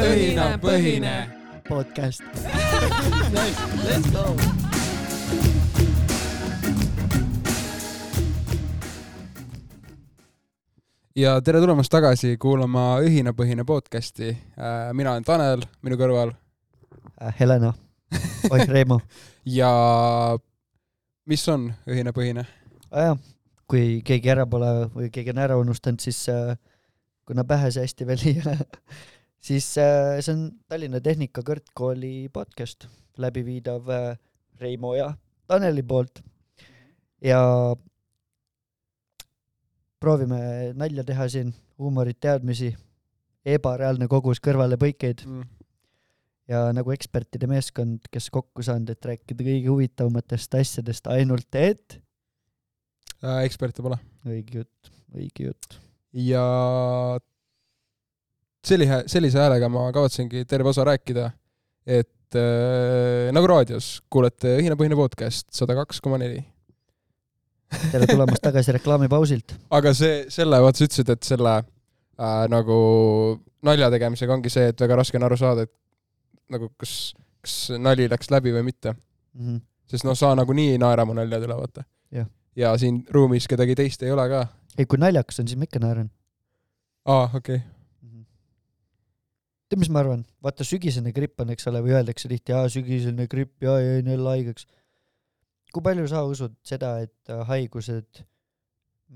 õhinapõhine podcast. Let's go. ja tere tulemast tagasi kuulama Õhinapõhine podcasti. mina olen Tanel, minu kõrval Äh, Helena. oih, Reimo. ja mis on Õhinapõhine? jah, kui keegi ära pole või keegi on ära unustanud, siis äh, kuna pähe see hästi veel ei ole, siis äh, see on Tallinna Tehnika Kõrgkooli podcast, läbiviidav äh, Reimo ja Taneli poolt. ja proovime nalja teha siin, huumorit, teadmisi, ebareaalne kogus kõrvalepõikeid ja nagu ekspertide meeskond, kes kokku saanud, et rääkida kõige huvitavamatest asjadest, ainult et Äh, eksperte pole. õige jutt, õige jutt. ja sellise, sellise häälega ma kavatsengi terve osa rääkida, et äh, nagu raadios kuulete Õhinapõhine podcast sada kaks koma neli. tere tulemast tagasi reklaamipausilt. aga see, selle, vaata sa ütlesid, et selle äh, nagu nalja tegemisega ongi see, et väga raske on aru saada, et nagu kas, kas nali läks läbi või mitte. Mhm. sest noh, sa nagunii ei naera mu naljade üle, vaata Jah.. ja siin ruumis kedagi teist ei ole ka. ei, kui naljakas on, siis ma ikka naeran. aa, okei okay.. tead, mis ma arvan? vaata, sügisene gripp on, eks ole, või öeldakse tihti, aa, sügisene gripp ja jäin jälle haigeks. kui palju sa usud seda, et äh, haigused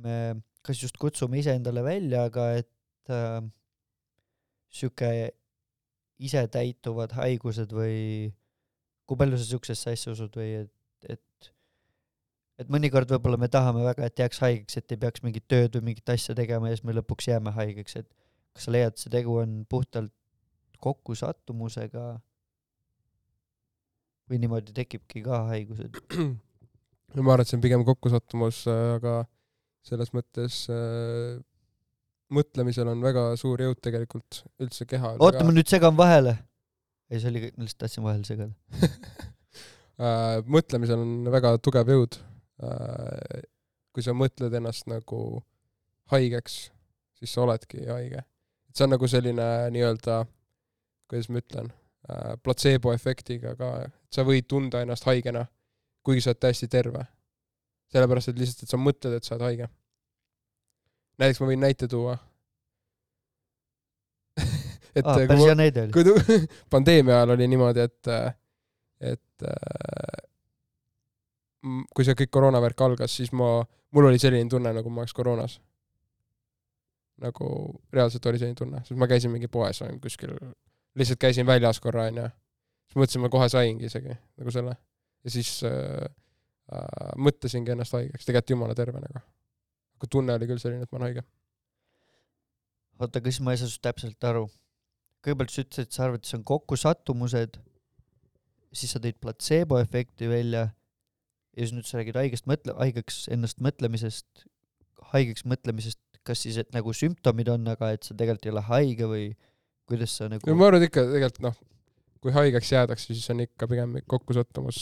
me kas just kutsume iseendale välja, aga et äh, sihuke isetäituvad haigused või kui palju sa siuksesse asja usud või et, et et mõnikord võib-olla me tahame väga, et jääks haigeks, et ei peaks mingit tööd või mingit asja tegema ja siis me lõpuks jääme haigeks, et kas sa leiad, see tegu on puhtalt kokkusattumusega või niimoodi tekibki ka haigused? ma arvan, et see on pigem kokkusattumus, aga selles mõttes äh, mõtlemisel on väga suur jõud tegelikult üldse kehal. oota, ma nüüd segan vahele. ei, see oli, lihtsalt tahtsin vahele segada. äh, mõtlemisel on väga tugev jõud äh,. kui sa mõtled ennast nagu haigeks, siis sa oledki haige. see on nagu selline nii-öelda, kuidas ma ütlen äh,, platseeboefektiga ka, et sa võid tunda ennast haigena, kuigi sa oled täiesti terve. sellepärast, et lihtsalt, et sa mõtled, et sa oled haige. näiteks ma võin näite tuua. et kui päris hea näide oli. kui pandeemia ajal oli niimoodi, et, et äh, m- kui see kõik koroonavärk algas, siis ma, mul oli selline tunne, nagu ma oleks koroonas. nagu reaalselt oli selline tunne, sest ma käisin mingi poes on kuskil, lihtsalt käisin väljas korra onju. siis mõtlesin, ma kohe saingi isegi nagu selle ja siis äh, äh, mõtlesingi ennast haigeks, tegelikult jumala terve nagu. aga tunne oli küll selline, et ma olen haige. oota, kas ma ei saa sinust täpselt aru? kõigepealt sa ütlesid, sa arvad, et see on kokkusattumused, siis sa tõid platseeboefekti välja ja siis nüüd sa räägid haigest mõtle-, haigeks ennast mõtlemisest, haigeks mõtlemisest, kas siis, et nagu sümptomid on, aga et sa tegelikult ei ole haige või kuidas sa nagu no ma arvan, et ikka tegelikult noh, kui haigeks jäädakse, siis on ikka pigem kokkusattumus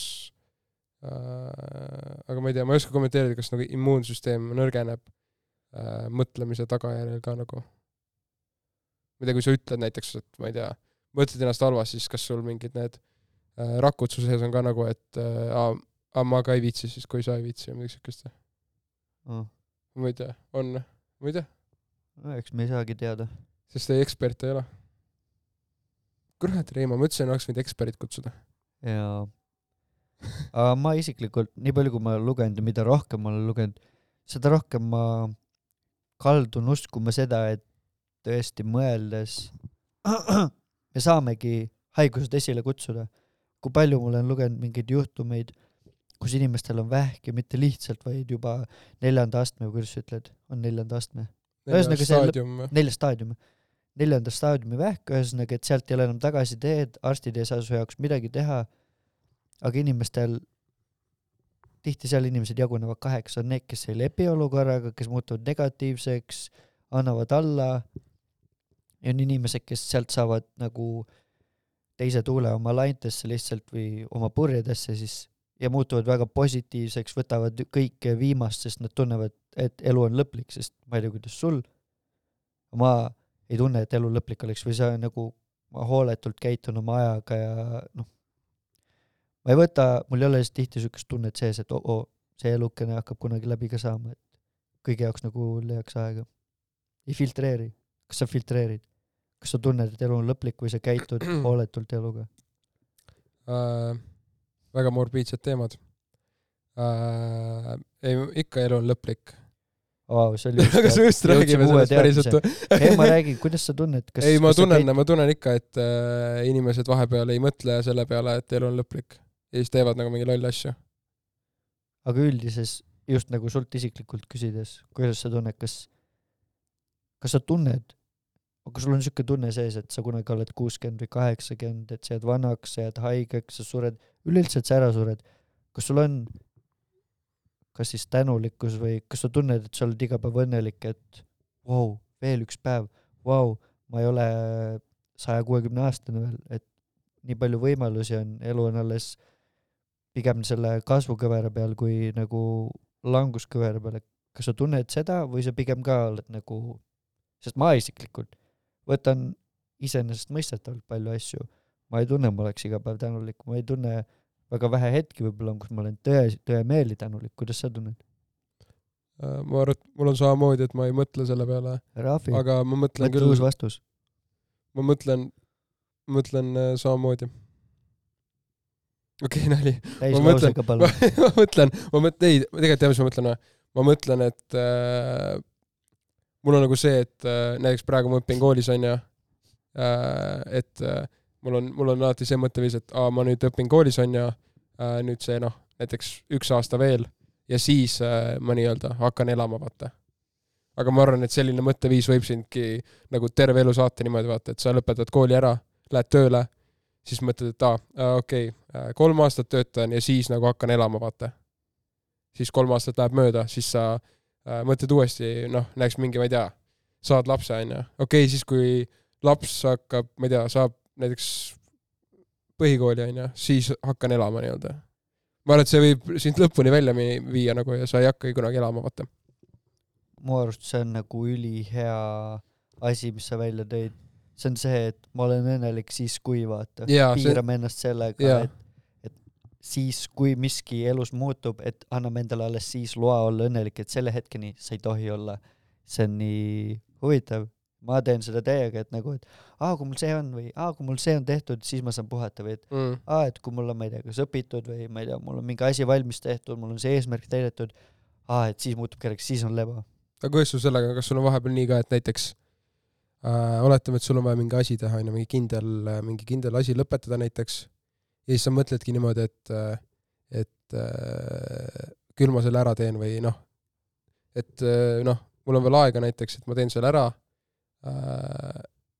äh,. aga ma ei tea, ma ei oska kommenteerida, kas nagu immuunsüsteem nõrgeneb äh, mõtlemise tagajärjel ka nagu. ma ei tea, kui sa ütled näiteks, et ma ei tea, mõtled ennast halvasti, siis kas sul mingid need äh, rakud su sees on ka nagu, et äh, aa, aa, ma ka ei viitsi siis, kui sa ei viitsi või midagi siukest. oh., ma ei tea, on, ma ei tea, no eks me ei saagi teada. sest ei ekspert ei ole. kurat, Reimo, ma ütlesin, oleks võinud eksperdid kutsuda. jaa. aga ma isiklikult, nii palju kui ma olen lugenud ja mida rohkem ma olen lugenud, seda rohkem ma kaldun uskuma seda, et tõesti mõeldes me saamegi haigused esile kutsuda. kui palju ma olen lugenud mingeid juhtumeid, kus inimestel on vähk ja mitte lihtsalt, vaid juba neljanda astme või kuidas sa ütled, on neljanda astme, Ühesõnaga, see neljas staadium, neljanda staadiumi vähk, ühesõnaga, et sealt ei ole enam tagasiteed, arstid ei saa su jaoks midagi teha, aga inimestel, tihti seal inimesed jagunevad kaheks, on need, kes ei lepi olukorraga, kes muutuvad negatiivseks, annavad alla ja on inimesed, kes sealt saavad nagu teise tuule oma laintesse lihtsalt või oma purjedesse siis ja muutuvad väga positiivseks, võtavad kõike viimast, sest nad tunnevad, et elu on lõplik, sest ma ei tea, kuidas sul, ma ei tunne, et elu lõplik oleks või sa nagu ma hooletult käitun oma ajaga ja noh, ma ei võta, mul ei ole tihti siukest tunnet sees, et oo oh, see elukene hakkab kunagi läbi ka saama, et kõigi jaoks nagu leiaks aega. ei filtreeri, kas sa filtreerid? kas sa tunned, et elu on lõplik või sa käitud hooletult eluga äh,? väga morbiidsed teemad äh,. ei, ikka elu on lõplik oli aga sa just räägime sellest päriselt ei, ma räägin, kuidas sa tunned, kas ei, ma tunnen ma tunnen ikka, et äh, inimesed vahepeal ei mõtle selle peale, et elu on lõplik. ja siis teevad nagu mingi lolle asju. aga üldises, just nagu sult isiklikult küsides, kuidas sa tunned, kas, kas sa tunned, aga sul on niisugune tunne sees, et sa kunagi oled kuuskümmend või kaheksakümmend, et sa jääd vanaks, sa jääd haigeks, sa sured, üleüldse, et sa ära sured. kas sul on kas siis tänulikkus või kas sa tunned, et sa oled iga päev õnnelik, et vau wow,, veel üks päev, vau ma ei ole saja kuuekümne aastane veel, et nii palju võimalusi on, elu on alles pigem selle kasvukõvera peal kui nagu languskõvera peal, et kas sa tunned seda või sa pigem ka oled nagu, sest ma isiklikult võtan iseenesestmõistetavalt palju asju, ma ei tunne, ma oleks iga päev tänulik, ma ei tunne väga vähe hetki võib-olla on, kus ma olen tõe, tõemeeli tänulik, kuidas sa tunned? Äh, ma arvan, et mul on samamoodi, et ma ei mõtle selle peale, aga ma mõtlen mõtle küll uus, vastus. ma mõtlen, mõtlen äh, samamoodi. okei okay,, nali. ma mõtlen- ma, ma mõtlen, ma mõtlen, ei, tegelikult tead, mis ma mõtlen või? ma mõtlen, et äh, mul on nagu see, et äh, näiteks praegu ma õpin koolis, onju äh,, et äh, mul on, mul on alati see mõtteviis, et aa, ma nüüd õpin koolis, onju äh,, nüüd see noh, näiteks üks aasta veel ja siis äh, ma nii-öelda hakkan elama, vaata. aga ma arvan, et selline mõtteviis võib sindki nagu terve elu saata niimoodi, vaata, et sa lõpetad kooli ära, lähed tööle, siis mõtled, et aa, okei okay,, kolm aastat töötan ja siis nagu hakkan elama, vaata siis kolm aastat läheb mööda, siis sa äh, mõtled uuesti, noh, näiteks mingi, ma ei tea, saad lapse, onju. okei okay,, siis kui laps hakkab, ma ei tea, saab näiteks põhikooli, onju, siis hakkan elama nii-öelda. ma arvan, et see võib sind lõpuni välja viia nagu ja sa ei hakkagi kunagi elama, vaata. mu arust see on nagu ülihea asi, mis sa välja tõid. see on see, et ma olen õnnelik siis, kui vaata, Jaa, see- piirame ennast sellega et siis, kui miski elus muutub, et anname endale alles siis loa olla õnnelik, et selle hetkeni sa ei tohi olla. see on nii huvitav. Ma teen seda täiega, et nagu, et aa, kui mul see on või aa, kui mul see on tehtud, siis ma saan puhata või et Mm. aa, et kui mul on, ma ei tea, kas õpitud või ma ei tea, mul on mingi asi valmis tehtud, mul on see eesmärk täidetud, aa, et siis muutub kelleks, siis on lebo. aga kuidas sul sellega, kas sul on vahepeal nii ka, et näiteks äh, oletame, et sul on vaja mingi asi teha, onju, mingi kindel, mingi kindel asi lõpetada näiteks ja siis sa mõtledki niimoodi, et, et äh, küll ma selle ära teen või noh, et äh, noh, mul on veel aega näiteks, et ma teen selle ära äh,,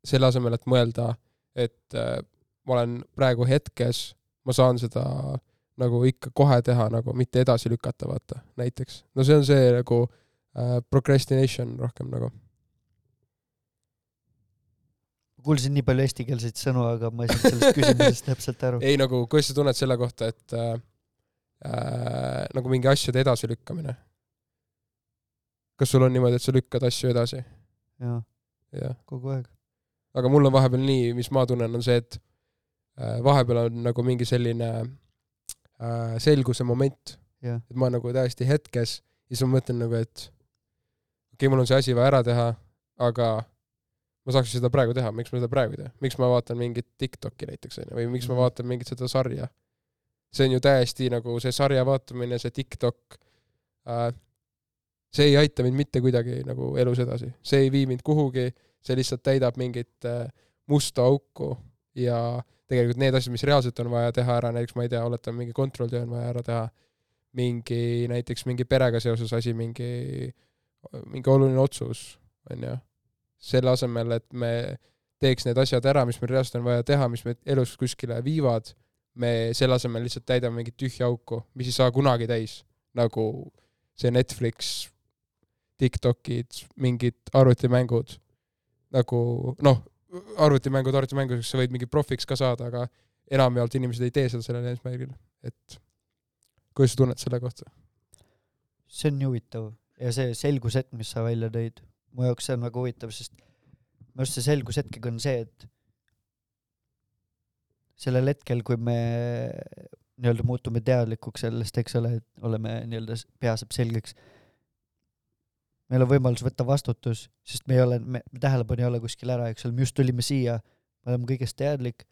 selle asemel, et mõelda, et äh, ma olen praegu hetkes, ma saan seda nagu ikka kohe teha nagu, mitte edasi lükata, vaata, näiteks. no see on see nagu äh, procrastination rohkem nagu. kuulsin nii palju eestikeelseid sõnu, aga ma ei saanud sellest küsimusest täpselt aru. ei nagu, kuidas sa tunned selle kohta, et äh, äh, nagu mingi asjade edasilükkamine? kas sul on niimoodi, et sa lükkad asju edasi? jah. Kogu aeg. aga mul on vahepeal nii, mis ma tunnen, on see, et äh, vahepeal on nagu mingi selline äh, selguse moment, et ma nagu täiesti hetkes ja siis ma mõtlen nagu, et okei okay,, mul on see asi vaja ära teha, aga ma saaks seda praegu teha, miks ma seda praegu ei tee, miks ma vaatan mingit Tiktoki näiteks onju, või miks ma Mhm. vaatan mingit seda sarja. see on ju täiesti nagu see sarja vaatamine, see Tiktok äh,, see ei aita mind mitte kuidagi nagu elus edasi, see ei vii mind kuhugi, see lihtsalt täidab mingit äh, musta auku ja tegelikult need asjad, mis reaalselt on vaja teha ära, näiteks ma ei tea, oletame mingi kontrolltöö on vaja ära teha, mingi näiteks mingi perega seoses asi, mingi, mingi oluline otsus, onju. selle asemel, et me teeks need asjad ära, mis meil reaalselt on vaja teha, mis meid elus kuskile viivad, me selle asemel lihtsalt täidame mingit tühja auku, mis ei saa kunagi täis, nagu see Netflix, Tiktokid, mingid arvutimängud, nagu noh, arvutimängud arvutimängudeks, sa võid mingi profiks ka saada, aga enamjaolt inimesed ei tee seda sellel eesmärgil, et kuidas sa tunned selle kohta? see on nii huvitav ja see selgushetk, mis sa välja tõid, mu jaoks see on väga huvitav, sest minu arust see selgushetkega on see, et sellel hetkel, kui me nii-öelda muutume teadlikuks sellest, eks ole, et oleme nii-öelda, pea saab selgeks, meil on võimalus võtta vastutus, sest me ei ole, me tähelepanu ei ole kuskil ära, eks ole, me just tulime siia, me oleme kõigest teadlik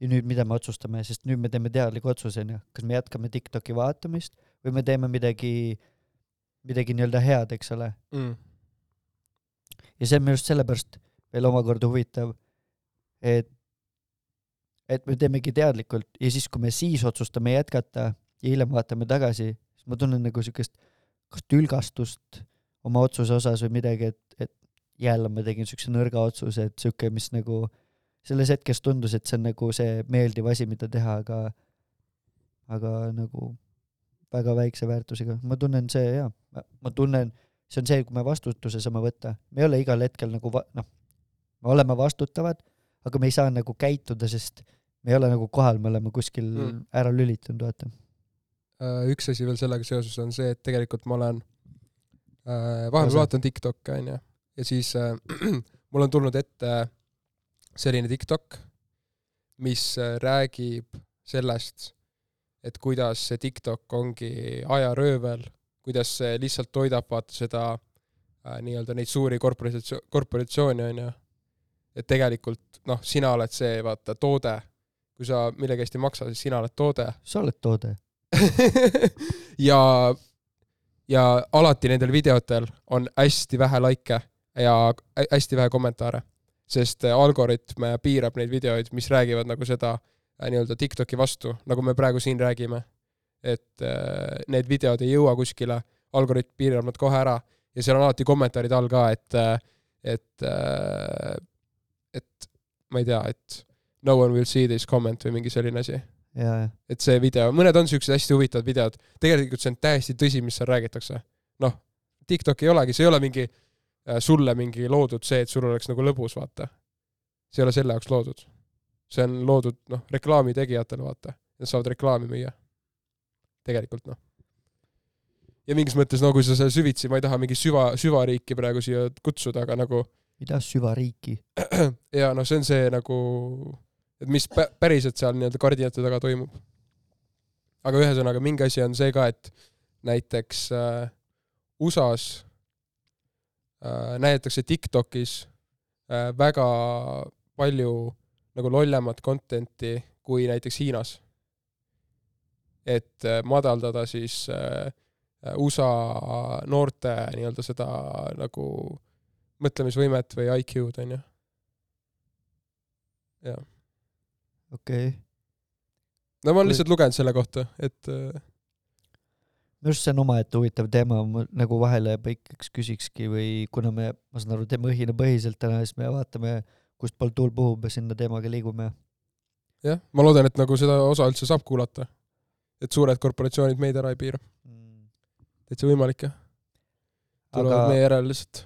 ja nüüd mida me otsustame, sest nüüd me teeme teadliku otsuse, onju, kas me jätkame Tiktoki vaatamist või me teeme midagi, midagi nii-öelda head, eks ole, mm.. ja see on minu arust sellepärast veel omakorda huvitav, et, et me teemegi teadlikult ja siis, kui me siis otsustame jätkata ja hiljem vaatame tagasi, siis ma tunnen nagu siukest kas tülgastust oma otsuse osas või midagi, et, et jälle ma tegin siukse nõrga otsuse, et siuke, mis nagu selles hetkes tundus, et see on nagu see meeldiv asi, mida teha, aga aga nagu väga väikse väärtusega, ma tunnen see jaa, ma tunnen, see on see, kui me vastutuse saame võtta, me ei ole igal hetkel nagu va-, noh, me oleme vastutavad, aga me ei saa nagu käituda, sest me ei ole nagu kohal, me oleme kuskil Mm. mm. ära lülitunud, vaata. Äh, üks asi veel sellega seoses on see, et tegelikult ma olen äh, vahepeal vaatan Tiktok'e onju ja siis äh, mul on tulnud ette selline Tiktok, mis äh, räägib sellest, et kuidas see Tiktok ongi ajaröövel, kuidas see lihtsalt toidab vaata seda äh, nii-öelda neid suuri korporatsioone, korporatsioone onju. et tegelikult noh, sina oled see vaata toode, kui sa millegi eest ei maksa, siis sina oled toode sa oled toode. ja, ja alati nendel videotel on hästi vähe likee ja hä- hästi vähe kommentaare, sest äh, algoritm äh, piirab neid videoid, mis räägivad nagu seda äh, nii-öelda Tiktoki vastu, nagu me praegu siin räägime. et need videod ei jõua kuskile, algoritm piirab nad kohe ära ja seal on alati kommentaarid all ka, et, et, et ma ei tea, et no one will see this comment või mingi selline asi et see video, mõned on siuksed hästi huvitavad videod, tegelikult see on täiesti tõsi, mis seal räägitakse. noh, TikTok ei olegi, see ei ole mingi äh, sulle mingi loodud see, et sul oleks nagu lõbus, vaata. see ei ole selle jaoks loodud. see on loodud, noh, reklaami tegijatele, vaata, nad saavad reklaami müüa. tegelikult noh. ja mingis mõttes, no kui sa seal süvitsi, ma ei taha mingi süva, süvariiki praegu siia kutsuda, aga nagu mida süvariiki? ja noh, see on see nagu, et mis pä- päriselt seal nii-öelda kardinate taga toimub. aga ühesõnaga, mingi asi on see ka, et näiteks äh, USA-s äh, näidatakse Tiktokis äh, väga palju nagu lollemat content'i kui näiteks Hiinas. et äh, madaldada siis äh, USA noorte nii-öelda seda nagu mõtlemisvõimet või IQ-d onju. jah, okei okay.. no ma olen lihtsalt lugenud selle kohta, et äh, minu arust see on omaette huvitav teema, ma nagu vahele põikeks küsikski või kuna me, ma saan aru, teeme õhinapõhiselt täna, siis me vaatame, kustpoolt tuul puhub ja sinna teemaga liigume. jah, ma loodan, et nagu seda osa üldse saab kuulata. et suured korporatsioonid meid ära ei piira, täitsa võimalik jah. tulevad aga meie järele lihtsalt.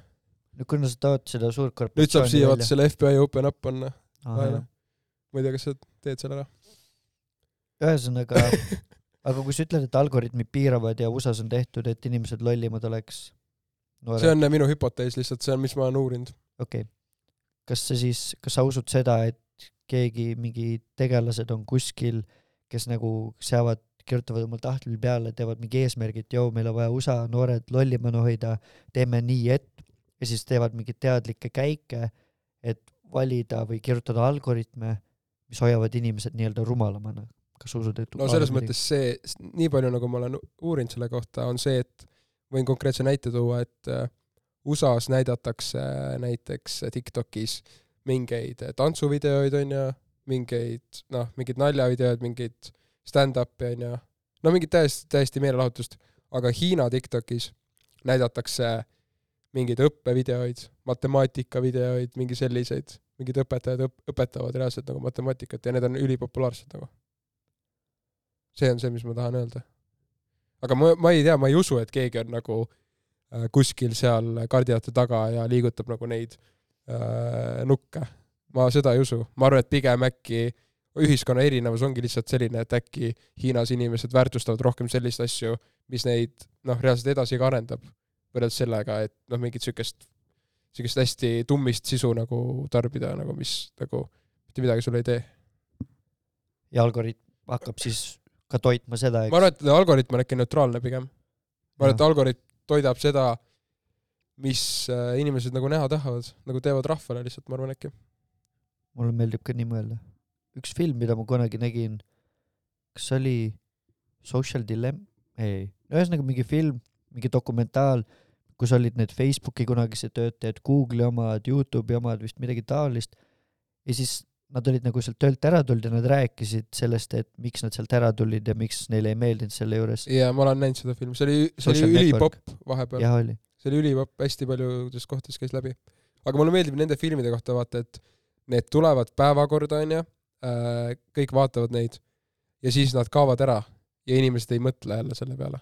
no kuna sa tood seda suurt korporatsiooni nüüd saab siia vaata selle FBI open up panna ma ei tea, kas sa teed selle ära? ühesõnaga, aga kui sa ütled, et algoritmid piiravad ja USA-s on tehtud, et inimesed lollimad oleks see on minu hüpotees lihtsalt, see on, mis ma olen uurinud. okei okay.. kas sa siis, kas sa usud seda, et keegi, mingi tegelased on kuskil, kes nagu seavad, kirjutavad oma tahvlil peale, teevad mingi eesmärgi, et joo, meil on vaja USA noored lollimana hoida, teeme nii, et ja siis teevad mingeid teadlikke käike, et valida või kirjutada algoritme, mis hoiavad inimesed nii-öelda rumalamana. kas usud, et no selles mõttes see, nii palju nagu ma olen uurinud selle kohta, on see, et võin konkreetse näite tuua, et äh, USA-s näidatakse näiteks Tiktokis mingeid tantsuvideoid, onju, mingeid noh, mingeid naljavideoid, mingeid stand-up'i onju, no mingit täiesti, täiesti meelelahutust, aga Hiina Tiktokis näidatakse mingeid õppevideoid, matemaatikavideoid, mingi selliseid, mingid õpetajad õp-, õpetavad reaalselt nagu matemaatikat ja need on ülipopulaarsed nagu. see on see, mis ma tahan öelda. aga ma, ma ei tea, ma ei usu, et keegi on nagu äh, kuskil seal kardinate taga ja liigutab nagu neid äh, nukke. ma seda ei usu, ma arvan, et pigem äkki ühiskonna erinevus ongi lihtsalt selline, et äkki Hiinas inimesed väärtustavad rohkem selliseid asju, mis neid noh, reaalselt edasi ka arendab, võrreldes sellega, et noh, mingit siukest, siukest hästi tummist sisu nagu tarbida nagu, mis nagu mitte midagi sulle ei tee. ja algoritm hakkab siis ka toitma seda, ma eks. arvan, et algoritm on äkki neutraalne pigem. ma arvan, et algoritm toidab seda, mis äh, inimesed nagu näha tahavad, nagu teevad rahvale lihtsalt, ma arvan äkki. mulle meeldib ka nii mõelda. üks film, mida ma kunagi nägin, kas oli Social Dilemma, ei, ühesõnaga mingi film, mingi dokumentaal, kus olid need Facebooki kunagised töötajad, Google'i omad, Youtube'i omad, vist midagi taolist. ja siis nad olid nagu sealt töölt ära tulnud ja nad rääkisid sellest, et miks nad sealt ära tulid ja miks neile ei meeldinud selle juures. ja ma olen näinud seda filmi, see oli, see oli ülipopp vahepeal. see oli ülipopp, hästi paljudes kohtades käis läbi. aga mulle meeldib nende filmide kohta vaata, et need tulevad päevakorda, onju, kõik vaatavad neid ja siis nad kaovad ära ja inimesed ei mõtle jälle selle peale.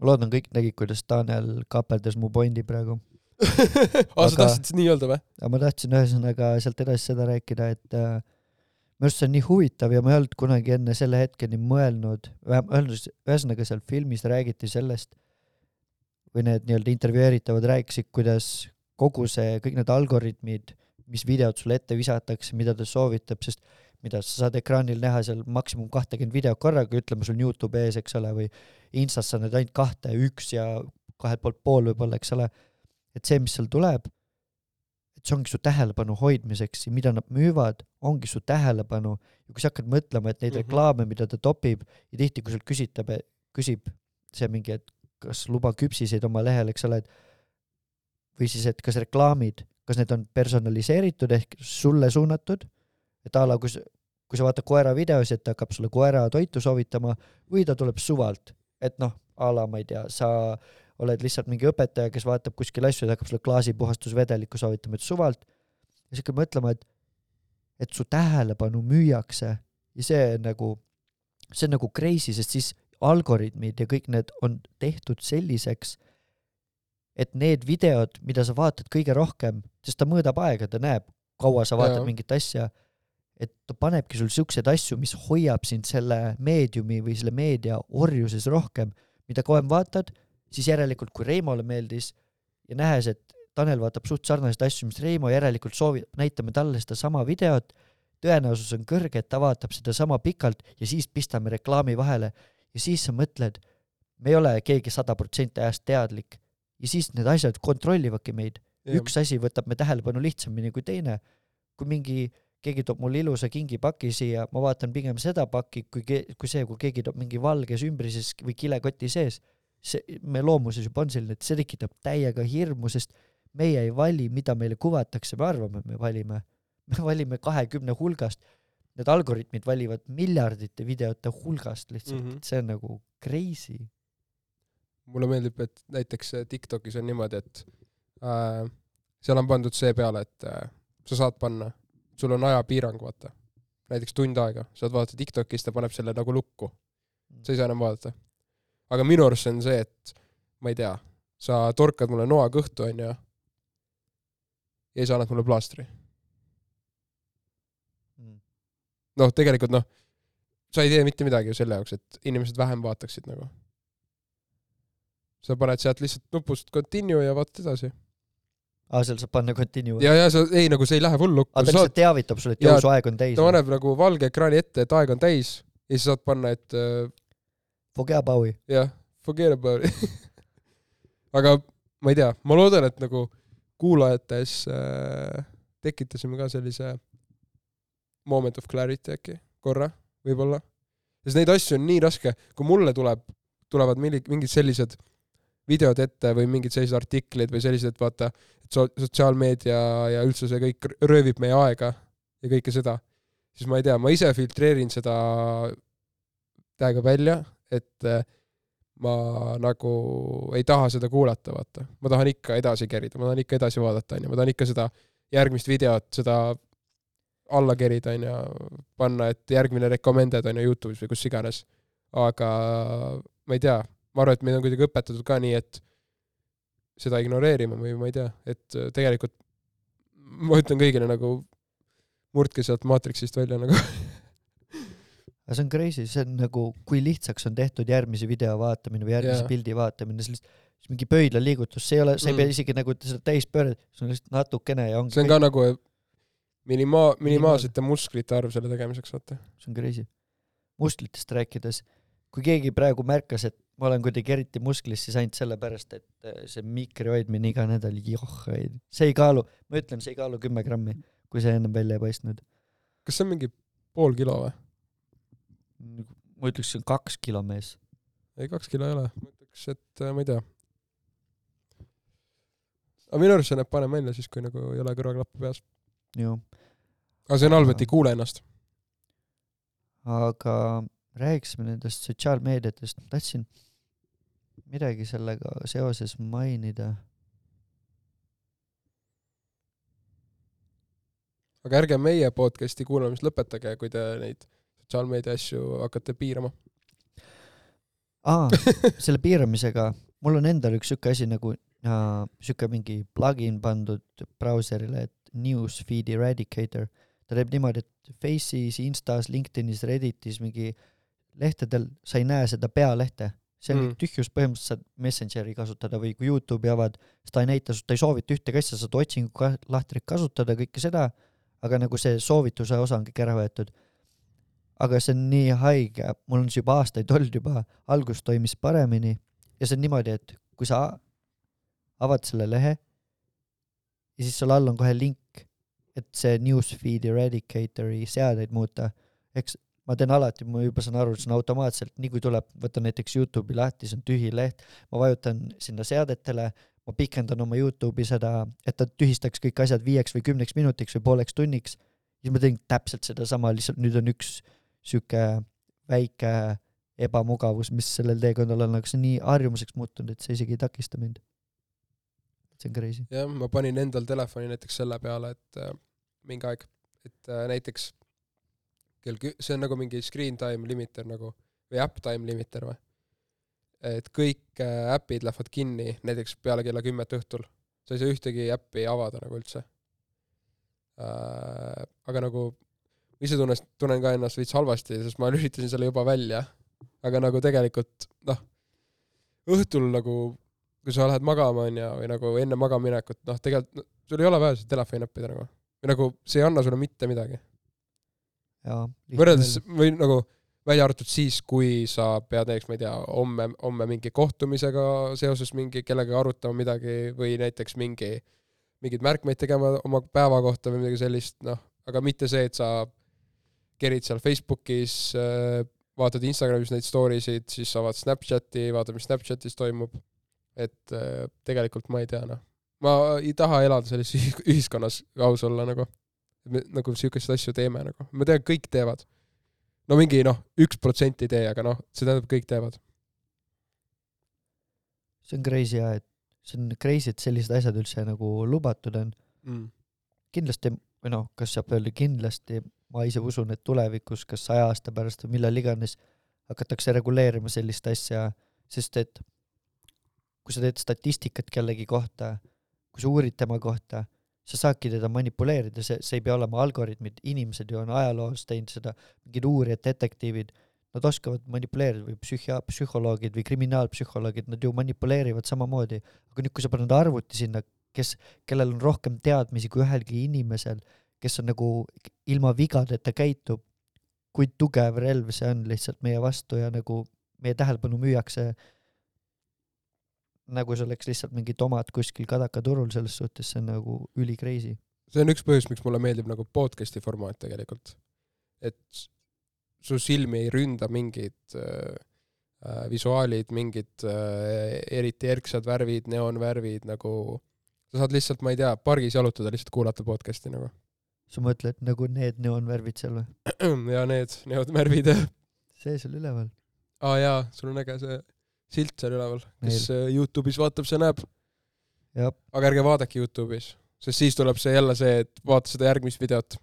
Ma loodan, kõik nägid, kuidas Tanel kaaperdas mu pointi praegu. aa, sa Aga- tahtsid nii öelda või? ma tahtsin ühesõnaga sealt edasi seda rääkida, et äh, minu arust see on nii huvitav ja ma ei olnud kunagi enne selle hetkeni mõelnud, ühesõnaga seal filmis räägiti sellest või need nii-öelda intervjueeritavad rääkisid, kuidas kogu see, kõik need algoritmid, mis videod sulle ette visatakse, mida ta soovitab, sest mida sa saad ekraanil näha seal maksimum kahtekümmend videot korraga, ütleme sul on Youtube ees, eks ole, või Instas sa näed ainult kahte, üks ja kahelt poolt pool võib-olla, eks ole, et see, mis seal tuleb, et see ongi su tähelepanu hoidmiseks ja mida nad müüvad, ongi su tähelepanu ja kui sa hakkad mõtlema, et neid mm -hmm. reklaame, mida ta topib ja tihti, kui sult küsitab, küsib see mingi, et kas luba küpsiseid oma lehel, eks ole, et või siis, et kas reklaamid, kas need on personaliseeritud ehk sulle suunatud, et a la kui sa, kui sa vaatad koera videosi, et ta hakkab sulle koera toitu soovitama või ta tuleb suvalt, et noh, a la ma ei tea, sa oled lihtsalt mingi õpetaja, kes vaatab kuskil asju ja hakkab sulle klaasipuhastusvedelikku soovitama, et suvalt. ja siis hakkad mõtlema, et, et su tähelepanu müüakse ja see on nagu, see on nagu crazy, sest siis algoritmid ja kõik need on tehtud selliseks, et need videod, mida sa vaatad kõige rohkem, sest ta mõõdab aega, ta näeb, kaua sa vaatad Jaa. mingit asja, et ta panebki sul siukseid asju, mis hoiab sind selle meediumi või selle meedia orjuses rohkem, mida kauem vaatad, siis järelikult, kui Reimole meeldis ja nähes, et Tanel vaatab suht sarnaseid asju, mis Reimo järelikult soovib, näitame talle sedasama videot, tõenäosus on kõrge, et ta vaatab seda sama pikalt ja siis pistame reklaami vahele. Ja siis sa mõtled, me ei ole keegi sada protsenti ajast teadlik. Ja siis need asjad kontrollivadki meid. üks asi võtab me tähelepanu lihtsamini kui teine. kui mingi, keegi toob mulle ilusa kingipaki siia, ma vaatan pigem seda pakki, kui ke-, kui see, kui keegi toob mingi valges ümbrises või kilekoti sees. see, me loomuses juba on selline, et see tekitab täiega hirmu, sest meie ei vali, mida meile kuvatakse, me arvame, et me valime. me valime kahekümne hulgast. Need algoritmid valivad miljardite videote hulgast lihtsalt mm. -hmm. see on nagu crazy. mulle meeldib, et näiteks äh, TikTokis on niimoodi, et äh, seal on pandud see peale, et äh, sa saad panna, sul on ajapiirang, vaata. näiteks tund aega, saad vaadata TikToki, siis ta paneb selle nagu lukku, sa ei saa enam vaadata. aga minu arust see on see, et ma ei tea, sa torkad mulle noa kõhtu, onju, ja siis annad mulle plaastri. Mm. noh, tegelikult noh, sa ei tee mitte midagi ju selle jaoks, et inimesed vähem vaataksid nagu. sa paned sealt lihtsalt nupust continue ja vaatad edasi. aa, seal saab panna continue. ja, ja sa ei nagu see ei lähe full lukku, aga ta lihtsalt teavitab sulle, et Jaa, jõusu aeg on täis ta. paneb nagu valge ekraani ette, et aeg on täis ja siis saad panna, et äh, Forget about it. jah, forget about it. aga ma ei tea, ma loodan, et nagu kuulajates äh, tekitasime ka sellise moment of clarity äkki korra, võib-olla. sest neid asju on nii raske, kui mulle tuleb, tulevad mingi- mingid sellised videod ette või mingid sellised artiklid või sellised, vaata, et so-, sotsiaalmeedia ja üldse see kõik röövib meie aega ja kõike seda, siis ma ei tea, ma ise filtreerin seda täiega välja, et äh, ma nagu ei taha seda kuulata, vaata. ma tahan ikka edasi kerida, ma tahan ikka edasi vaadata, onju, ma tahan ikka seda järgmist videot, seda alla kerida, onju, panna, et järgmine recommended on ju Youtube'is või kus iganes. aga ma ei tea, ma arvan, et meid on kuidagi õpetatud ka nii, et seda ignoreerima või ma ei tea, et äh, tegelikult ma ütlen kõigile nagu murdke sealt maatriksist välja nagu. aga see on crazy, see on nagu, kui lihtsaks on tehtud järgmise video vaatamine või järgmise yeah. pildi vaatamine, see lihtsalt mingi pöidlaliigutus, see ei ole, sa ei Mm. pea isegi nagu seda täis pöörata, see on lihtsalt natukene ja ongi see on ka nagu minima-, minimaalsete musklite arv selle tegemiseks, vaata. see on crazy. musklitest rääkides, kui keegi praegu märkas, et ma olen kuidagi eriti musklis, siis ainult sellepärast, et äh, see mikri hoidmine iga nädal, joh, see ei kaalu, ma ütlen, see ei kaalu kümme grammi, kui see ennem välja ei paistnud. kas see on mingi pool kilo või? ma ütleks, see on kaks kilo mees. ei, kaks kilo ei ole, ma ütleks, et äh, ma ei tea. aga minu arust see näeb parem välja siis, kui nagu ei ole kõrvaklappe peas. aga see on halb, et ei kuule ennast. aga rääkisime nendest sotsiaalmeediatest, tahtsin midagi sellega seoses mainida. aga ärge meie podcast'i kuulamist lõpetage, kui te neid sotsiaalmeedia asju hakkate piirama. aa, selle piiramisega, mul on endal üks siuke asi nagu äh, siuke mingi plugin pandud brauserile, et newsfeed eradicator. ta teeb niimoodi, et Face'is, Instas, LinkedInis, Redditis mingi lehtedel sa ei näe seda pealehte. See on Mm. tühjus, põhimõtteliselt saad Messengeri kasutada või kui Youtube'i avad, siis ta ei näita, ta ei soovita ühtegi asja, saad otsingu ka- lahtrit kasutada, kõike seda, aga nagu see soovituse osa on kõik ära võetud. Aga see on nii haige, mul on see juba aastaid olnud juba, algus toimis paremini. Ja see on niimoodi, et kui sa avad selle lehe ja siis seal all on kohe link, et see newsfeed eradicator'i seadeid muuta, eks ma teen alati, ma juba saan aru, see on automaatselt, nii kui tuleb, võtan näiteks Youtube'i lahti, see on tühi leht, ma vajutan sinna seadetele, ma pikendan oma Youtube'i seda, et ta tühistaks kõik asjad viieks või kümneks minutiks või pooleks tunniks, siis ma teen täpselt sedasama, lihtsalt nüüd on üks sihuke väike ebamugavus, mis sellel teekonnal on, aga see on nii harjumuseks muutunud, et see isegi ei takista mind. see on crazy. jah, ma panin endal telefoni näiteks selle peale, et äh, mingi aeg, et äh, näiteks kell kü-, see on nagu mingi screen time limiter nagu või app time limiter või? et kõik äh, äpid lähevad kinni näiteks peale kella kümmet õhtul. sa ei saa ühtegi äppi avada nagu üldse äh,. aga nagu ma ise tunnes, tunnen ka ennast veits halvasti, sest ma lülitasin selle juba välja. aga nagu tegelikult noh, õhtul nagu kui sa lähed magama onju või nagu enne magamaminekut, noh tegelikult no, sul ei ole vaja seda telefoni näppida nagu. või nagu see ei anna sulle mitte midagi. Võrreldes või nagu välja arvatud siis, kui sa pead näiteks, ma ei tea, homme, homme mingi kohtumisega seoses mingi kellegagi arutama midagi või näiteks mingi, mingeid märkmeid tegema oma päeva kohta või midagi sellist, noh, aga mitte see, et sa kerid seal Facebookis, vaatad Instagramis neid story sid, siis avad Snapchati, vaatad, mis Snapchatis toimub. et äh, tegelikult ma ei tea, noh. ma ei taha elada sellises ühi- ühiskonnas, aus olla nagu. Me nagu siukest asju teeme nagu, ma tean, kõik teevad no mingi noh, üks protsent ei tee, aga noh, see tähendab, kõik teevad. see on crazy ja, et see on crazy, et sellised asjad üldse nagu lubatud on. Mm. kindlasti, või noh, kas saab öelda kindlasti, ma ise usun, et tulevikus, kas saja aasta pärast või millal iganes, hakatakse reguleerima sellist asja, sest et kui sa teed statistikat kellegi kohta, kui sa uurid tema kohta, sa saadki teda manipuleerida, see, see ei pea olema algoritmid, inimesed ju on ajaloos teinud seda, mingid uurijad, detektiivid, nad oskavad manipuleerida või psühhia-, psühholoogid või kriminaalpsühholoogid, nad ju manipuleerivad samamoodi. aga nüüd, kui sa paned arvuti sinna, kes, kellel on rohkem teadmisi kui ühelgi inimesel, kes on nagu ilma vigadeta käitub, kui tugev relv see on lihtsalt meie vastu ja nagu meie tähelepanu müüakse nagu see oleks lihtsalt mingi tomat kuskil kadakaturul, selles suhtes see on nagu üli crazy. see on üks põhjus, miks mulle meeldib nagu podcast'i formaat tegelikult. et su silmi ei ründa mingid äh, äh, visuaalid, mingid äh, eriti erksad värvid, neoonvärvid nagu, sa saad lihtsalt, ma ei tea, pargis jalutada, lihtsalt kuulata podcast'i nagu. sa mõtled nagu need neoonvärvid seal või? ja need neoonvärvid, see seal üleval. aa jaa, sul on äge see silt seal üleval, kes äh, Youtube'is vaatab, see näeb. aga ärge vaadake Youtube'is, sest siis tuleb see jälle see, et vaata seda järgmist videot.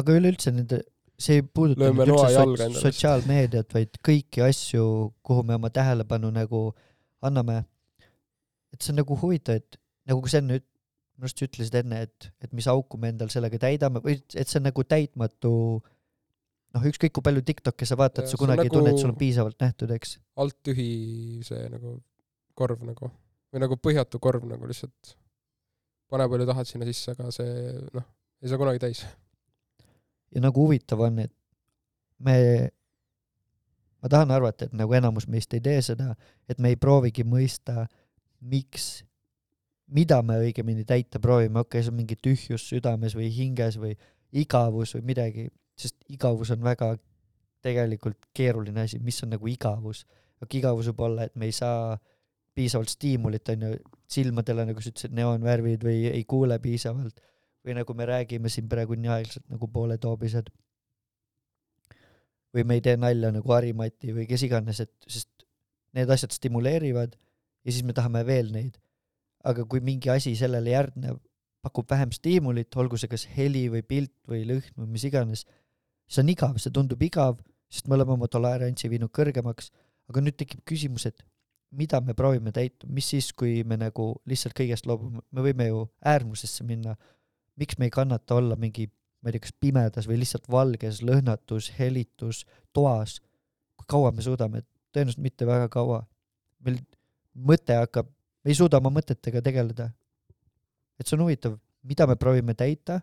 aga üleüldse nende, see ei puuduta nüüd üldse sotsiaalmeediat, vaid kõiki asju, kuhu me oma tähelepanu nagu anname. et see on nagu huvitav, et nagu sa enne minu arust ütlesid enne, et, et mis auku me endal sellega täidame või et see on nagu täitmatu noh, ükskõik kui palju Tiktoki sa vaatad, sa kunagi ei nagu- tunne, et sul on piisavalt nähtud, eks. alt tühi see nagu korv nagu või nagu põhjatu korv nagu lihtsalt pane palju tahad sinna sisse, aga see noh, ei saa kunagi täis. ja nagu huvitav on, et me, ma tahan arvata, et nagu enamus meist ei tee seda, et me ei proovigi mõista, miks, mida me õigemini täita proovime, okei okay,, see on mingi tühjus südames või hinges või igavus või midagi, sest igavus on väga tegelikult keeruline asi, mis on nagu igavus. aga igavus võib olla, et me ei saa piisavalt stiimulit, on ju, silmadele, nagu sa ütlesid, neoonvärvid või ei kuule piisavalt või nagu me räägime siin praegu nii aeglaselt nagu pooletoobised. või me ei tee nalja nagu Harimati või kes iganes, et sest need asjad stimuleerivad ja siis me tahame veel neid. aga kui mingi asi sellele järgneb, pakub vähem stiimulit, olgu see kas heli või pilt või lõhn või mis iganes, see on igav, see tundub igav, sest me oleme oma tolerantsi viinud kõrgemaks, aga nüüd tekib küsimus, et mida me proovime täita, mis siis, kui me nagu lihtsalt kõigest loobume, me võime ju äärmusesse minna, miks me ei kannata olla mingi, ma ei tea, kas pimedas või lihtsalt valges lõhnatus, helitus, toas, kui kaua me suudame, tõenäoliselt mitte väga kaua. meil mõte hakkab, me ei suuda oma mõtetega tegeleda. et see on huvitav, mida me proovime täita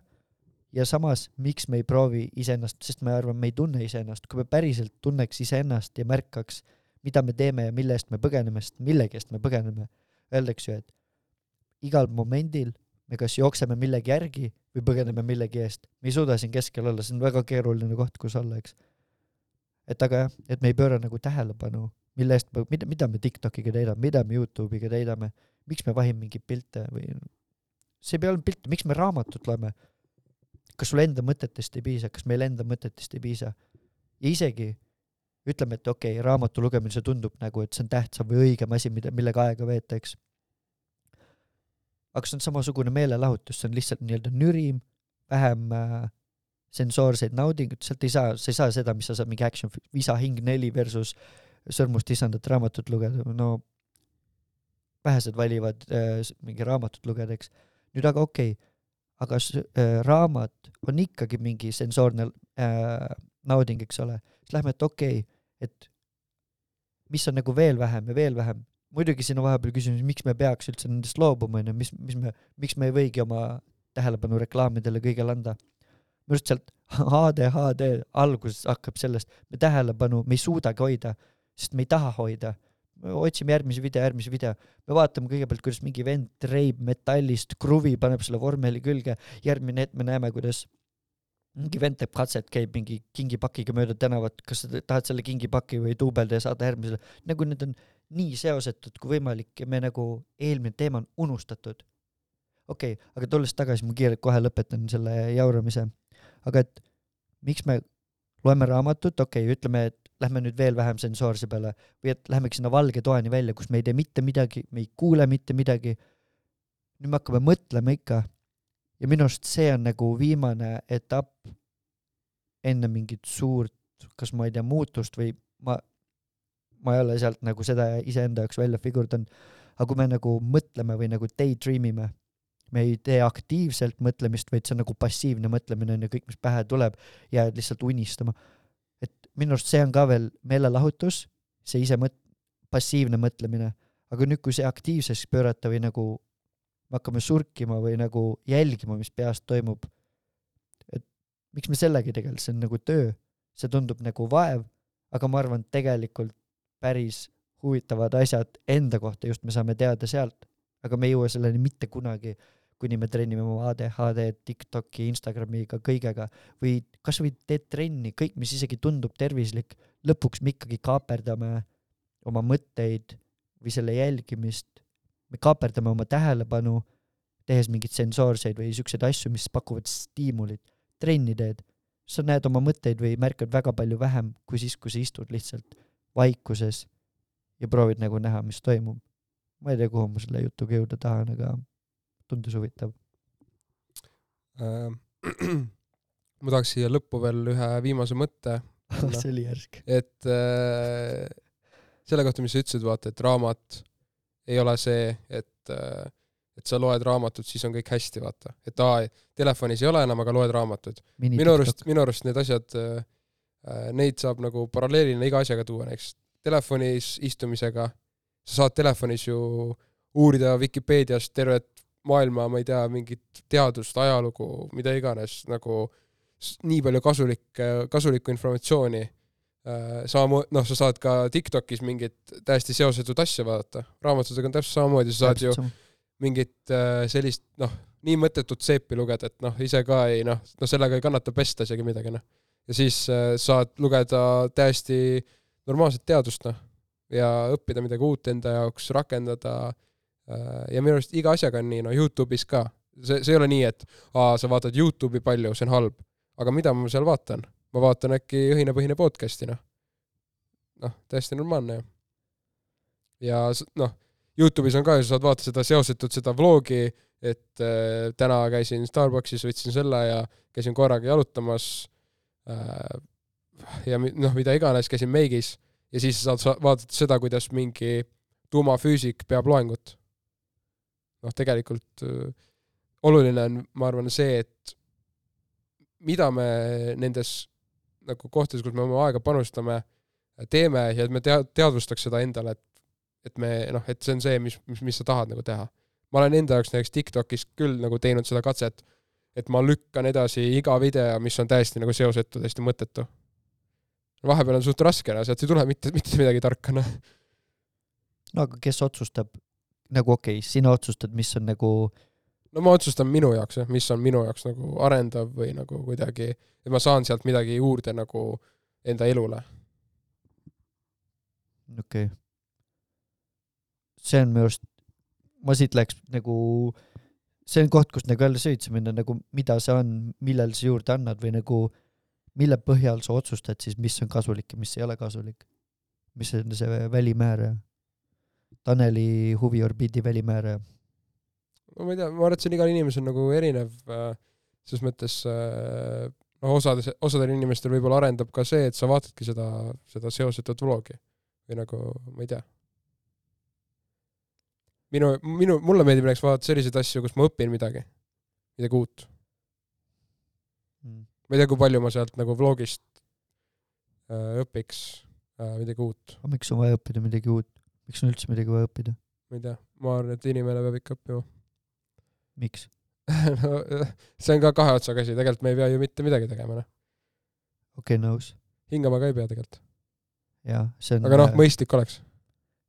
ja samas, miks me ei proovi iseennast, sest ma arvan, me ei tunne iseennast, kui me päriselt tunneks iseennast ja märkaks, mida me teeme ja mille eest me põgeneme, sest millegi eest me põgeneme, öeldakse ju, et igal momendil me kas jookseme millegi järgi või põgeneme millegi eest. me ei suuda siin keskel olla, see on väga keeruline koht, kus olla, eks. et aga jah, et me ei pööra nagu tähelepanu, mille eest, mida, mida me Tiktokiga täidame, mida me Youtube'iga täidame, miks me vahime mingeid pilte või see ei pea olema pilt, miks me raamatut loeme. Kas sul enda mõtetest ei piisa, kas meil enda mõtetest ei piisa? ja isegi ütleme, et okei okay,, raamatu lugemine, see tundub nagu, et see on tähtsam või õigem asi, mida, millega aega veeta, eks. aga see on samasugune meelelahutus, see on lihtsalt nii-öelda nürim, vähem äh, sensoorseid naudingut, sealt ei saa, sa ei saa seda, mis sa saad mingi action, Visa hing neli versus Sõrmust isandat raamatut lugeda, no vähesed valivad äh, mingi raamatut lugeda, eks. nüüd aga okei okay,, aga äh, raamat on ikkagi mingi sensoorne äh, nauding, eks ole, siis lähme, et okei okay,, et mis on nagu veel vähem ja veel vähem, muidugi siin on vahepeal küsimus, miks me peaks üldse nendest loobuma, onju, mis, mis me, miks me ei võigi oma tähelepanu reklaamidele kõigele anda. minu arust sealt ADHD alguses hakkab sellest, me tähelepanu, me ei suudagi hoida, sest me ei taha hoida. Me otsime järgmise video, järgmise video, me vaatame kõigepealt, kuidas mingi vend treib metallist kruvi, paneb selle vormeli külge, järgmine hetk me näeme, kuidas mingi vend teeb katset, käib mingi kingipakiga mööda tänavat, kas sa tahad selle kingipaki või duubelda ja saada järgmisele, nagu need on nii seosetud kui võimalik ja me nagu eelmine teema on unustatud. okei okay,, aga tulles tagasi, ma kiirelt kohe lõpetan selle jauramise, aga et miks me loeme raamatut, okei okay,, ütleme, et lähme nüüd veel vähem sensoorse peale või et lähemegi sinna valge toani välja, kus me ei tee mitte midagi, me ei kuule mitte midagi. nüüd me hakkame mõtlema ikka ja minu arust see on nagu viimane etapp enne mingit suurt, kas ma ei tea, muutust või ma, ma ei ole sealt nagu seda iseenda jaoks välja figurdanud, aga kui me nagu mõtleme või nagu daydream ime, me ei tee aktiivselt mõtlemist, vaid see on nagu passiivne mõtlemine on ju, kõik, mis pähe tuleb, jääd lihtsalt unistama. Minu arust see on ka veel meelelahutus, see ise mõt-, passiivne mõtlemine, aga nüüd, kui see aktiivseks pöörata või nagu me hakkame surkima või nagu jälgima, mis peas toimub, et miks me sellega ei tegele, see on nagu töö, see tundub nagu vaev, aga ma arvan, tegelikult päris huvitavad asjad enda kohta just me saame teada sealt, aga me ei jõua selleni mitte kunagi, kuni me trennime oma ADHD-d Tiktoki, Instagramiga, kõigega või kasvõi teed trenni, kõik, mis isegi tundub tervislik, lõpuks me ikkagi kaaperdame oma mõtteid või selle jälgimist, me kaaperdame oma tähelepanu, tehes mingeid sensoorseid või siukseid asju, mis pakuvad stiimulit, trenni teed, sa näed oma mõtteid või märkad väga palju vähem kui siis, kui sa istud lihtsalt vaikuses ja proovid nagu näha, mis toimub. ma ei tea, kuhu ma selle jutuga jõuda tahan, aga tundus huvitav. Äh, ma tahaks siia lõppu veel ühe viimase mõtte, see oli järsk. et äh, selle kohta, mis sa ütlesid, vaata, et raamat ei ole see, et äh, et sa loed raamatut, siis on kõik hästi, vaata. et aa, telefonis ei ole enam, aga loed raamatut. minu arust, minu arust need asjad äh,, neid saab nagu paralleelina iga asjaga tuua, näiteks telefonis istumisega, sa saad telefonis ju uurida Vikipeediast tervet maailma, ma ei tea, mingit teadust, ajalugu, mida iganes, nagu nii palju kasulikke, kasulikku informatsiooni. samamoodi, noh, sa saad ka Tiktokis mingit täiesti seosetut asja vaadata, raamatutega on täpselt samamoodi, sa saad ju mingit äh, sellist noh, nii mõttetut seepi lugeda, et noh, ise ka ei noh, no sellega ei kannata pesta isegi midagi noh. ja siis äh, saad lugeda täiesti normaalset teadust noh ja õppida midagi uut enda jaoks, rakendada äh, ja minu arust iga asjaga on nii, no Youtube'is ka. see, see ei ole nii, et aa, sa vaatad Youtube'i palju, see on halb. aga mida ma seal vaatan? ma vaatan äkki õhinapõhine podcast'i noh. noh, täiesti normaalne ju. ja noh, Youtube'is on ka ju, sa saad vaadata seda seosetut, seda vlogi, et äh, täna käisin Starbuckis, võtsin selle ja käisin korraga jalutamas äh,. ja noh, mida iganes, käisin meigis ja siis saad sa vaadata seda, kuidas mingi tuumafüüsik peab loengut. noh, tegelikult oluline on, ma arvan, see, et mida me nendes nagu kohtades, kus me oma aega panustame, teeme ja et me tea-, teadvustaks seda endale, et et me noh, et see on see, mis, mis, mis sa tahad nagu teha. ma olen enda jaoks näiteks Tiktokis küll nagu teinud seda katset, et ma lükkan edasi iga video, mis on täiesti nagu seosetu, täiesti mõttetu. vahepeal on suht raske, no sealt ei tule mitte, mitte midagi tarka, noh. no aga kes otsustab, nagu okei okay,, sina otsustad, mis on nagu no ma otsustan minu jaoks jah, mis on minu jaoks nagu arendav või nagu kuidagi, et ma saan sealt midagi juurde nagu enda elule. okei okay.. see on minu arust, ma siit läheks nagu, see on koht, kus nagu jälle süüdisse minna, nagu mida see on, millel sa juurde annad või nagu mille põhjal sa otsustad siis, mis on kasulik ja mis ei ole kasulik. mis on see välimääraja? Taneli huviorbiidi välimääraja. no ma ei tea, ma arvan, et see on igal inimesel nagu erinev äh, selles mõttes äh, noh, osades, osadel inimestel võib-olla arendab ka see, et sa vaatadki seda, seda seosetut vlogi või nagu ma ei tea. minu, minu, mulle meeldib näiteks vaadata selliseid asju, kus ma õpin midagi, midagi uut. ma ei tea, kui palju ma sealt nagu vlogist äh, õpiks äh, midagi uut, aga miks on vaja õppida midagi uut? Miks on üldse midagi vaja õppida? ma ei tea, ma arvan, et inimene peab ikka õppima. miks? no see on ka kahe otsaga asi, tegelikult me ei pea ju mitte midagi tegema, noh. okei okay,, nõus. hingama ka ei pea tegelikult. jaa, see on aga noh, mõistlik oleks.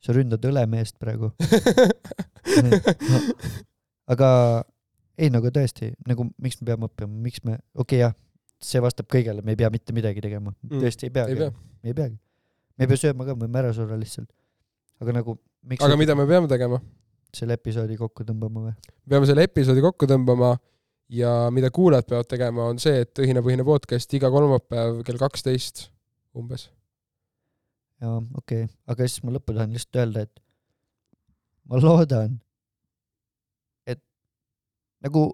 sa ründad õlemeest praegu. aga ei, nagu tõesti, nagu miks me peame õppima, miks me, okei okay, jah, see vastab kõigele, me ei pea mitte midagi tegema Mm. tõesti ei peagi me ei peagi. me ei pea sööma ka, me võime ära surra lihtsalt. Aga nagu miks aga mida me peame tegema? selle episoodi kokku tõmbama või? peame selle episoodi kokku tõmbama ja mida kuulajad peavad tegema, on see, et õhinapõhine podcast iga kolmapäev kell kaksteist umbes. jaa, okei okay., aga siis ma lõppu tahan lihtsalt öelda, et ma loodan, et nagu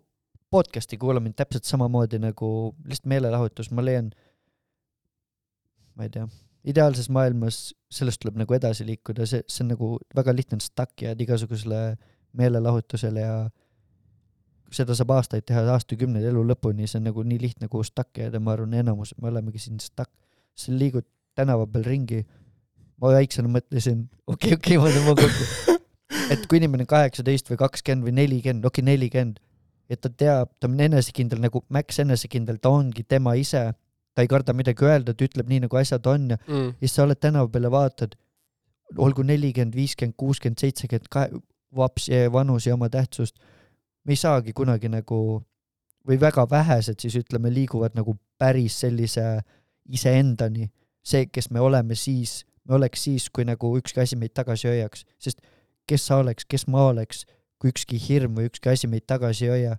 podcast'i kuulamine täpselt samamoodi nagu lihtsalt meelelahutus, ma leian, ma ei tea, ideaalses maailmas sellest tuleb nagu edasi liikuda, see, see on nagu väga lihtne stuck jääda igasugusele meelelahutusele ja seda saab aastaid teha, aastakümneid elu lõpuni, see on nagu nii lihtne kuhu stuck jääda, ma arvan, enamus, me olemegi siin stuck, sa liigud tänava peal ringi, ma väiksena mõtlesin, okei okay,, okei okay,, ma tõmban kokku, et kui inimene on kaheksateist või kakskümmend või nelikümmend, okei okay, nelikümmend, et ta teab, ta on enesekindel nagu Max enesekindel, ta ongi tema ise, ta ei karda midagi öelda, ta ütleb nii, nagu asjad on ja mm.. ja siis sa oled tänava peale, vaatad, olgu nelikümmend, viiskümmend, kuuskümmend, seitsekümmend, kahe, vaps, vanus ei oma tähtsust. me ei saagi kunagi nagu või väga vähesed siis ütleme, liiguvad nagu päris sellise iseendani, see, kes me oleme siis, me oleks siis, kui nagu ükski asi meid tagasi hoiaks, sest kes sa oleks, kes ma oleks, kui ükski hirm või ükski asi meid tagasi ei hoia.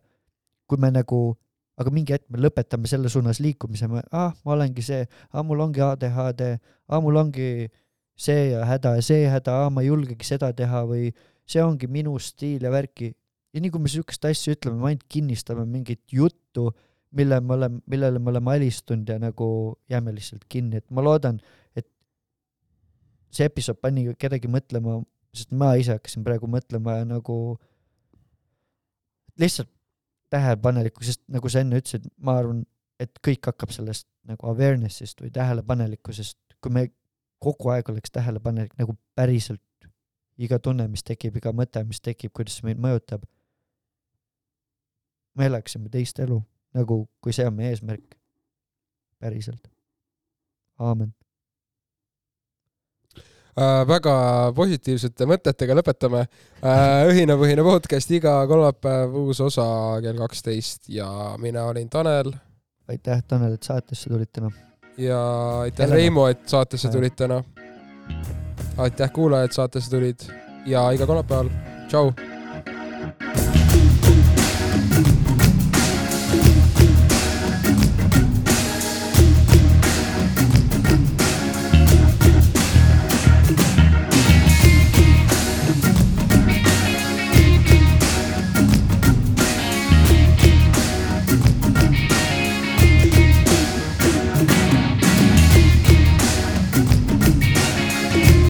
kui me nagu, aga mingi hetk me lõpetame selle suunas liikumise, me, ah, ma olengi see, ah, mul ongi ADHD, ah, mul ongi see häda ja see häda, ah, ma ei julgegi seda teha või see ongi minu stiil ja värki. ja nii kui me siukest asja ütleme, me ainult kinnistame mingit juttu, mille me oleme, millele me oleme alistunud ja nagu jääme lihtsalt kinni, et ma loodan, et see episood pani kedagi mõtlema, sest ma ise hakkasin praegu mõtlema ja nagu lihtsalt tähelepanelikkus, sest nagu sa enne ütlesid, ma arvan, et kõik hakkab sellest nagu awareness'ist või tähelepanelikkusest, kui me kogu aeg oleks tähelepanelik nagu päriselt iga tunne, mis tekib, iga mõte, mis tekib, kuidas see meid mõjutab, me elaksime teist elu, nagu kui see on meie eesmärk. päriselt. aamen. äh,. väga positiivsete mõtetega lõpetame äh,. õhinapõhine podcast iga kolmapäev, uus osa kell kaksteist ja mina olin Tanel aitäh, Tanel, et saatesse tulid täna. ja aitäh. Reimo, et saatesse tulid täna. aitäh, kuulajad, saatesse tulid ja iga kolmapäeval, tšau.